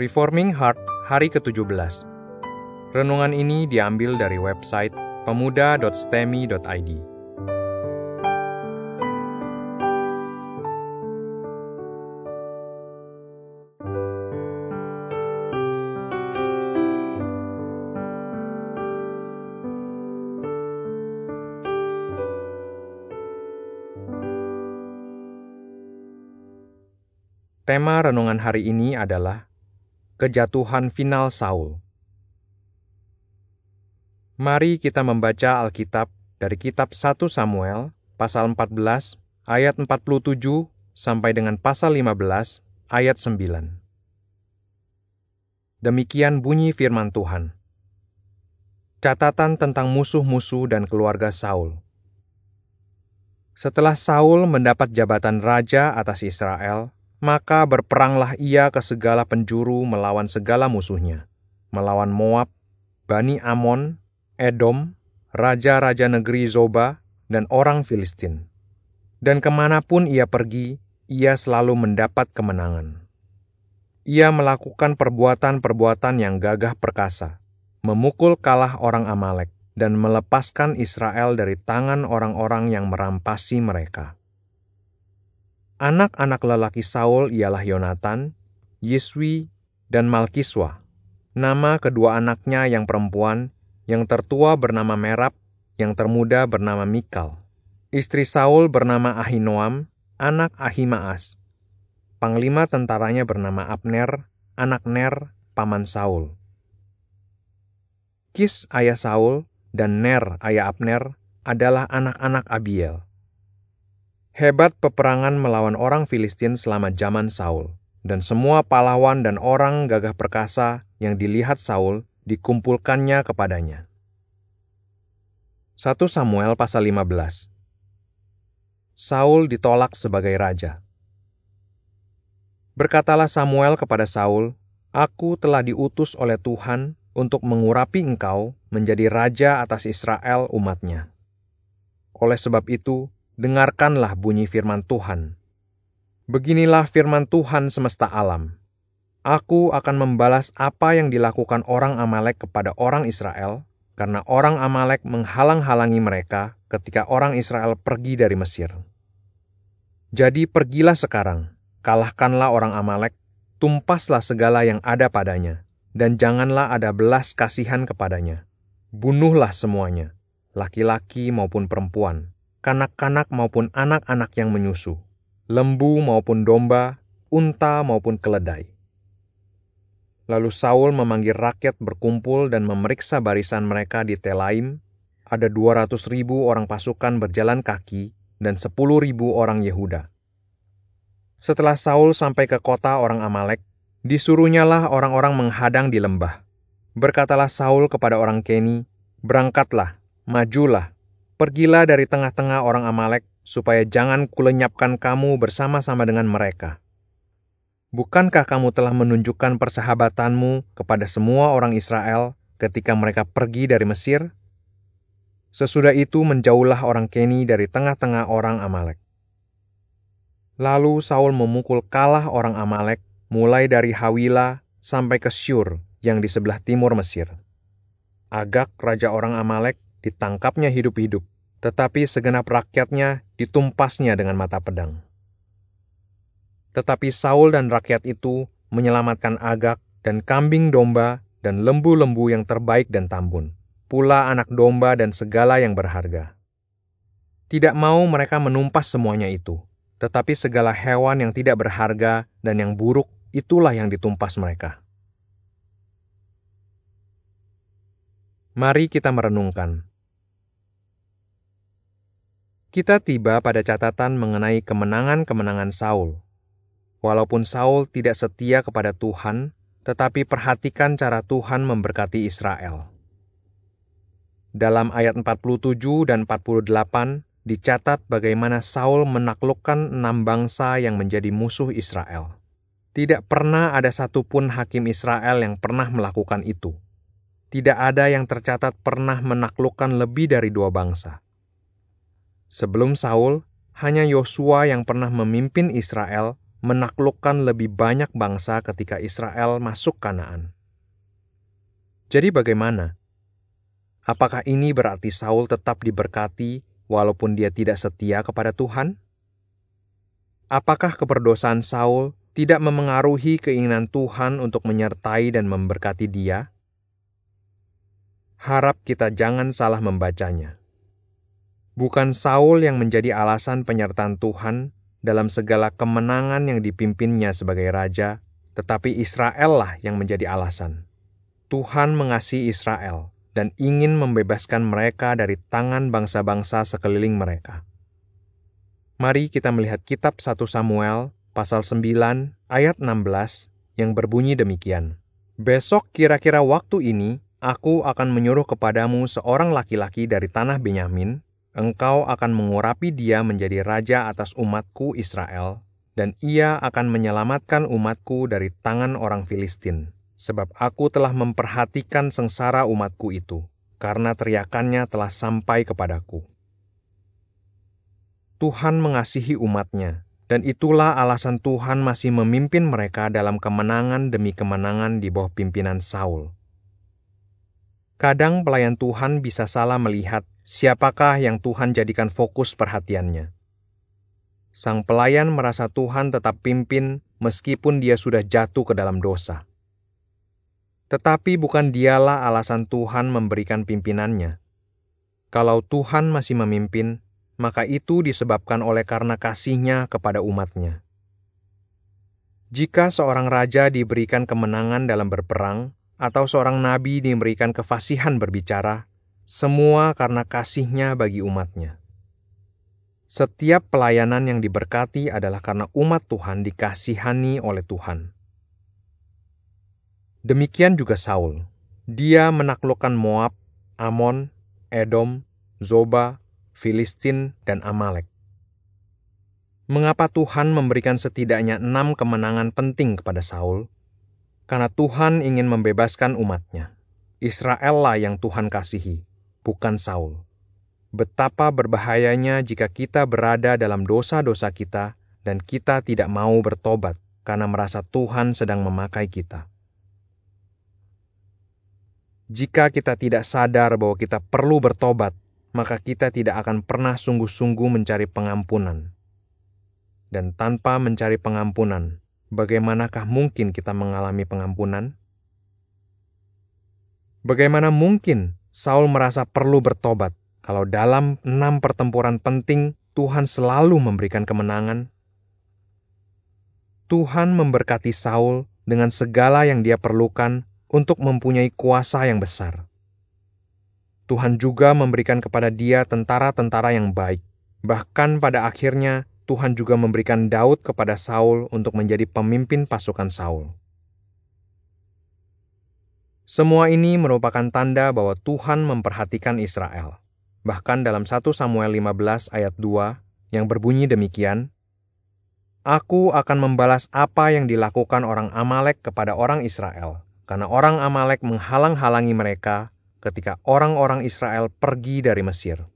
Reforming Heart hari ke-17. Renungan ini diambil dari website pemuda.stemi.id. Tema renungan hari ini adalah kejatuhan final Saul. Mari kita membaca Alkitab dari kitab 1 Samuel pasal 14 ayat 47 sampai dengan pasal 15 ayat 9. Demikian bunyi firman Tuhan. Catatan tentang musuh-musuh dan keluarga Saul. Setelah Saul mendapat jabatan raja atas Israel, maka berperanglah ia ke segala penjuru melawan segala musuhnya, melawan Moab, Bani Amon, Edom, raja-raja negeri Zoba, dan orang Filistin. Dan ke mana pun ia pergi, ia selalu mendapat kemenangan. Ia melakukan perbuatan-perbuatan yang gagah perkasa, memukul kalah orang Amalek, dan melepaskan Israel dari tangan orang-orang yang merampasi mereka. Anak-anak lelaki Saul ialah Yonatan, Yiswi, dan Malkiswa. Nama kedua anaknya yang perempuan, yang tertua bernama Merab, yang termuda bernama Mikal. Istri Saul bernama Ahinoam, anak Ahimaas. Panglima tentaranya bernama Abner, anak Ner, paman Saul. Kis ayah Saul dan Ner ayah Abner adalah anak-anak Abiel. Hebat peperangan melawan orang Filistin selama zaman Saul, dan semua pahlawan dan orang gagah perkasa yang dilihat Saul dikumpulkannya kepadanya. 1 Samuel pasal 15 Saul ditolak sebagai raja. Berkatalah Samuel kepada Saul, Aku telah diutus oleh Tuhan untuk mengurapi engkau menjadi raja atas Israel umatnya. Oleh sebab itu, dengarkanlah bunyi firman Tuhan. Beginilah firman Tuhan semesta alam. Aku akan membalas apa yang dilakukan orang Amalek kepada orang Israel, karena orang Amalek menghalang-halangi mereka ketika orang Israel pergi dari Mesir. Jadi pergilah sekarang, kalahkanlah orang Amalek, tumpaslah segala yang ada padanya, dan janganlah ada belas kasihan kepadanya. Bunuhlah semuanya, laki-laki maupun perempuan, kanak-kanak maupun anak-anak yang menyusu, lembu maupun domba, unta maupun keledai. Lalu Saul memanggil rakyat berkumpul dan memeriksa barisan mereka di Telaim. Ada 200 ribu orang pasukan berjalan kaki dan 10 ribu orang Yehuda. Setelah Saul sampai ke kota orang Amalek, disuruhnyalah orang-orang menghadang di lembah. Berkatalah Saul kepada orang Keni, Berangkatlah, majulah, Pergilah dari tengah-tengah orang Amalek, supaya jangan kulenyapkan kamu bersama-sama dengan mereka. Bukankah kamu telah menunjukkan persahabatanmu kepada semua orang Israel ketika mereka pergi dari Mesir? Sesudah itu menjauhlah orang Keni dari tengah-tengah orang Amalek. Lalu Saul memukul kalah orang Amalek mulai dari Hawila sampai ke Syur yang di sebelah timur Mesir. Agak raja orang Amalek ditangkapnya hidup-hidup, tetapi segenap rakyatnya ditumpasnya dengan mata pedang. Tetapi Saul dan rakyat itu menyelamatkan agak dan kambing domba dan lembu-lembu yang terbaik dan tambun, pula anak domba dan segala yang berharga. Tidak mau mereka menumpas semuanya itu, tetapi segala hewan yang tidak berharga dan yang buruk itulah yang ditumpas mereka. Mari kita merenungkan kita tiba pada catatan mengenai kemenangan-kemenangan Saul. Walaupun Saul tidak setia kepada Tuhan, tetapi perhatikan cara Tuhan memberkati Israel. Dalam ayat 47 dan 48 dicatat bagaimana Saul menaklukkan enam bangsa yang menjadi musuh Israel. Tidak pernah ada satupun hakim Israel yang pernah melakukan itu. Tidak ada yang tercatat pernah menaklukkan lebih dari dua bangsa. Sebelum Saul, hanya Yosua yang pernah memimpin Israel menaklukkan lebih banyak bangsa ketika Israel masuk Kanaan. Jadi bagaimana? Apakah ini berarti Saul tetap diberkati walaupun dia tidak setia kepada Tuhan? Apakah keberdosaan Saul tidak memengaruhi keinginan Tuhan untuk menyertai dan memberkati dia? Harap kita jangan salah membacanya. Bukan Saul yang menjadi alasan penyertaan Tuhan dalam segala kemenangan yang dipimpinnya sebagai raja, tetapi Israel lah yang menjadi alasan. Tuhan mengasihi Israel dan ingin membebaskan mereka dari tangan bangsa-bangsa sekeliling mereka. Mari kita melihat kitab 1 Samuel pasal 9 ayat 16 yang berbunyi demikian. Besok kira-kira waktu ini aku akan menyuruh kepadamu seorang laki-laki dari tanah Benyamin engkau akan mengurapi dia menjadi raja atas umatku Israel, dan ia akan menyelamatkan umatku dari tangan orang Filistin. Sebab aku telah memperhatikan sengsara umatku itu, karena teriakannya telah sampai kepadaku. Tuhan mengasihi umatnya, dan itulah alasan Tuhan masih memimpin mereka dalam kemenangan demi kemenangan di bawah pimpinan Saul. Kadang pelayan Tuhan bisa salah melihat siapakah yang Tuhan jadikan fokus perhatiannya. Sang pelayan merasa Tuhan tetap pimpin meskipun dia sudah jatuh ke dalam dosa. Tetapi bukan dialah alasan Tuhan memberikan pimpinannya. Kalau Tuhan masih memimpin, maka itu disebabkan oleh karena kasihnya kepada umatnya. Jika seorang raja diberikan kemenangan dalam berperang, atau seorang nabi diberikan kefasihan berbicara, semua karena kasihnya bagi umatnya. Setiap pelayanan yang diberkati adalah karena umat Tuhan dikasihani oleh Tuhan. Demikian juga Saul. Dia menaklukkan Moab, Amon, Edom, Zoba, Filistin, dan Amalek. Mengapa Tuhan memberikan setidaknya enam kemenangan penting kepada Saul? Karena Tuhan ingin membebaskan umatnya. Israel lah yang Tuhan kasihi bukan Saul. Betapa berbahayanya jika kita berada dalam dosa-dosa kita dan kita tidak mau bertobat karena merasa Tuhan sedang memakai kita. Jika kita tidak sadar bahwa kita perlu bertobat, maka kita tidak akan pernah sungguh-sungguh mencari pengampunan. Dan tanpa mencari pengampunan, bagaimanakah mungkin kita mengalami pengampunan? Bagaimana mungkin Saul merasa perlu bertobat kalau dalam enam pertempuran penting Tuhan selalu memberikan kemenangan. Tuhan memberkati Saul dengan segala yang dia perlukan untuk mempunyai kuasa yang besar. Tuhan juga memberikan kepada dia tentara-tentara yang baik. Bahkan pada akhirnya Tuhan juga memberikan Daud kepada Saul untuk menjadi pemimpin pasukan Saul. Semua ini merupakan tanda bahwa Tuhan memperhatikan Israel. Bahkan dalam 1 Samuel 15 ayat 2 yang berbunyi demikian, Aku akan membalas apa yang dilakukan orang Amalek kepada orang Israel, karena orang Amalek menghalang-halangi mereka ketika orang-orang Israel pergi dari Mesir.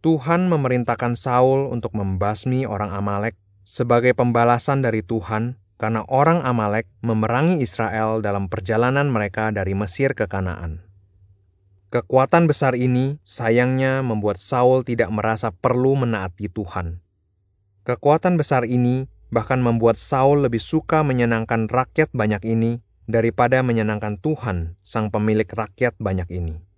Tuhan memerintahkan Saul untuk membasmi orang Amalek sebagai pembalasan dari Tuhan karena orang Amalek memerangi Israel dalam perjalanan mereka dari Mesir ke Kanaan. Kekuatan besar ini sayangnya membuat Saul tidak merasa perlu menaati Tuhan. Kekuatan besar ini bahkan membuat Saul lebih suka menyenangkan rakyat banyak ini daripada menyenangkan Tuhan, sang pemilik rakyat banyak ini.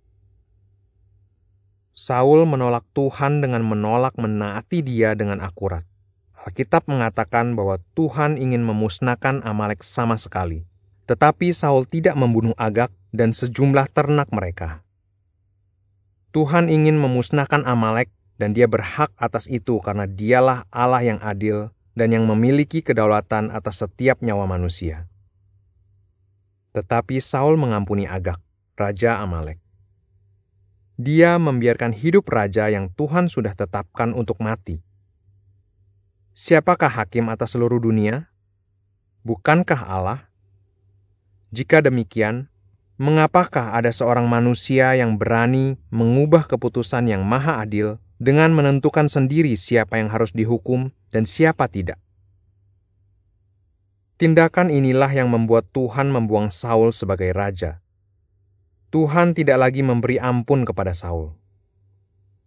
Saul menolak Tuhan dengan menolak menaati Dia dengan akurat. Alkitab mengatakan bahwa Tuhan ingin memusnahkan Amalek sama sekali. Tetapi Saul tidak membunuh Agak dan sejumlah ternak mereka. Tuhan ingin memusnahkan Amalek dan dia berhak atas itu karena dialah Allah yang adil dan yang memiliki kedaulatan atas setiap nyawa manusia. Tetapi Saul mengampuni Agak, raja Amalek. Dia membiarkan hidup raja yang Tuhan sudah tetapkan untuk mati Siapakah hakim atas seluruh dunia? Bukankah Allah? Jika demikian, mengapakah ada seorang manusia yang berani mengubah keputusan yang maha adil dengan menentukan sendiri siapa yang harus dihukum dan siapa tidak. Tindakan inilah yang membuat Tuhan membuang Saul sebagai raja. Tuhan tidak lagi memberi ampun kepada Saul.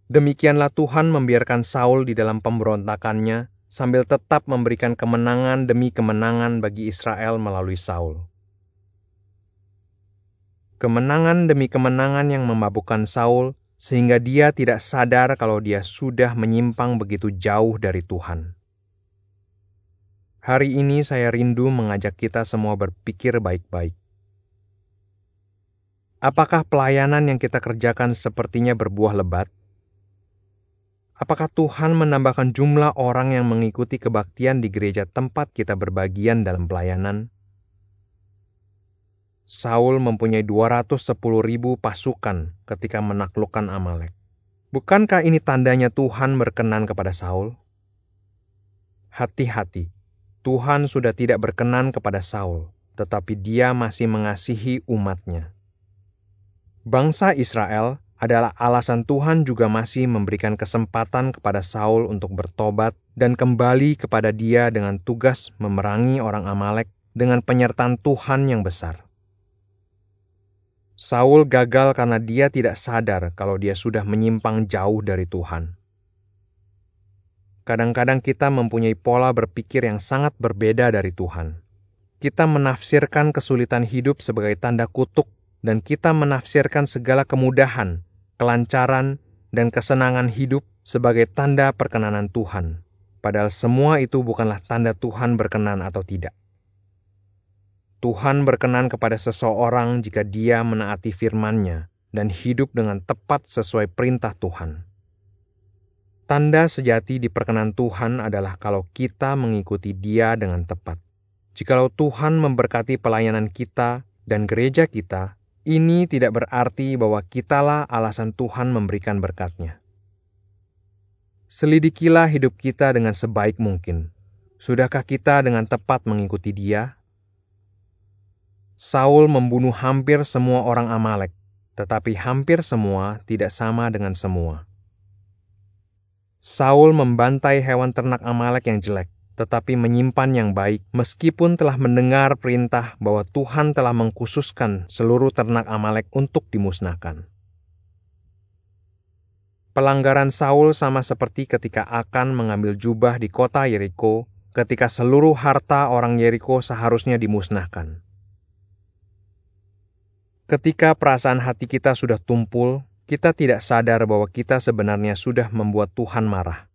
Demikianlah Tuhan membiarkan Saul di dalam pemberontakannya sambil tetap memberikan kemenangan demi kemenangan bagi Israel melalui Saul. Kemenangan demi kemenangan yang memabukkan Saul sehingga dia tidak sadar kalau dia sudah menyimpang begitu jauh dari Tuhan. Hari ini saya rindu mengajak kita semua berpikir baik-baik. Apakah pelayanan yang kita kerjakan sepertinya berbuah lebat? Apakah Tuhan menambahkan jumlah orang yang mengikuti kebaktian di gereja tempat kita berbagian dalam pelayanan? Saul mempunyai 210 ribu pasukan ketika menaklukkan Amalek. Bukankah ini tandanya Tuhan berkenan kepada Saul? Hati-hati, Tuhan sudah tidak berkenan kepada Saul, tetapi dia masih mengasihi umatnya. Bangsa Israel adalah alasan Tuhan juga masih memberikan kesempatan kepada Saul untuk bertobat dan kembali kepada dia dengan tugas memerangi orang Amalek dengan penyertaan Tuhan yang besar. Saul gagal karena dia tidak sadar kalau dia sudah menyimpang jauh dari Tuhan. Kadang-kadang kita mempunyai pola berpikir yang sangat berbeda dari Tuhan. Kita menafsirkan kesulitan hidup sebagai tanda kutuk, dan kita menafsirkan segala kemudahan, kelancaran, dan kesenangan hidup sebagai tanda perkenanan Tuhan. Padahal semua itu bukanlah tanda Tuhan berkenan atau tidak. Tuhan berkenan kepada seseorang jika dia menaati firman-Nya dan hidup dengan tepat sesuai perintah Tuhan. Tanda sejati di perkenan Tuhan adalah kalau kita mengikuti Dia dengan tepat. Jikalau Tuhan memberkati pelayanan kita dan gereja kita, ini tidak berarti bahwa kitalah alasan Tuhan memberikan berkatnya. Selidikilah hidup kita dengan sebaik mungkin. Sudahkah kita dengan tepat mengikuti Dia? Saul membunuh hampir semua orang Amalek, tetapi hampir semua tidak sama dengan semua. Saul membantai hewan ternak Amalek yang jelek, tetapi menyimpan yang baik, meskipun telah mendengar perintah bahwa Tuhan telah mengkhususkan seluruh ternak Amalek untuk dimusnahkan. Pelanggaran Saul sama seperti ketika akan mengambil jubah di kota Yeriko, ketika seluruh harta orang Yeriko seharusnya dimusnahkan. Ketika perasaan hati kita sudah tumpul, kita tidak sadar bahwa kita sebenarnya sudah membuat Tuhan marah.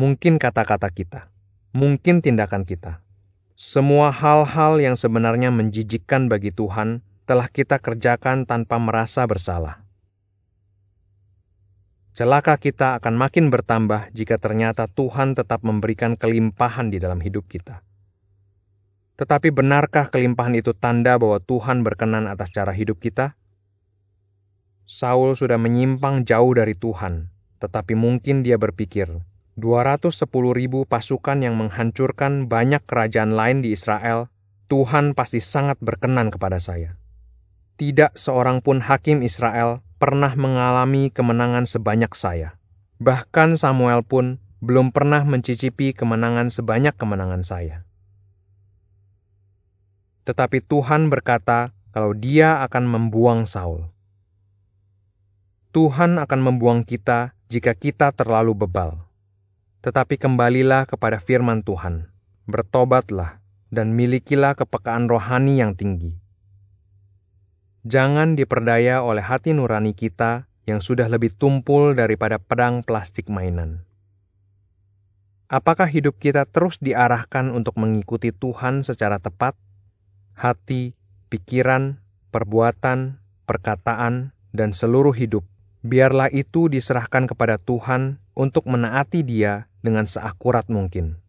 Mungkin kata-kata kita, mungkin tindakan kita, semua hal-hal yang sebenarnya menjijikkan bagi Tuhan telah kita kerjakan tanpa merasa bersalah. Celaka kita akan makin bertambah jika ternyata Tuhan tetap memberikan kelimpahan di dalam hidup kita. Tetapi benarkah kelimpahan itu tanda bahwa Tuhan berkenan atas cara hidup kita? Saul sudah menyimpang jauh dari Tuhan, tetapi mungkin dia berpikir, 210 ribu pasukan yang menghancurkan banyak kerajaan lain di Israel, Tuhan pasti sangat berkenan kepada saya. Tidak seorang pun hakim Israel pernah mengalami kemenangan sebanyak saya. Bahkan Samuel pun belum pernah mencicipi kemenangan sebanyak kemenangan saya. Tetapi Tuhan berkata kalau dia akan membuang Saul. Tuhan akan membuang kita jika kita terlalu bebal. Tetapi kembalilah kepada firman Tuhan, bertobatlah, dan milikilah kepekaan rohani yang tinggi. Jangan diperdaya oleh hati nurani kita yang sudah lebih tumpul daripada pedang plastik mainan. Apakah hidup kita terus diarahkan untuk mengikuti Tuhan secara tepat? Hati, pikiran, perbuatan, perkataan, dan seluruh hidup biarlah itu diserahkan kepada Tuhan untuk menaati Dia dengan seakurat mungkin.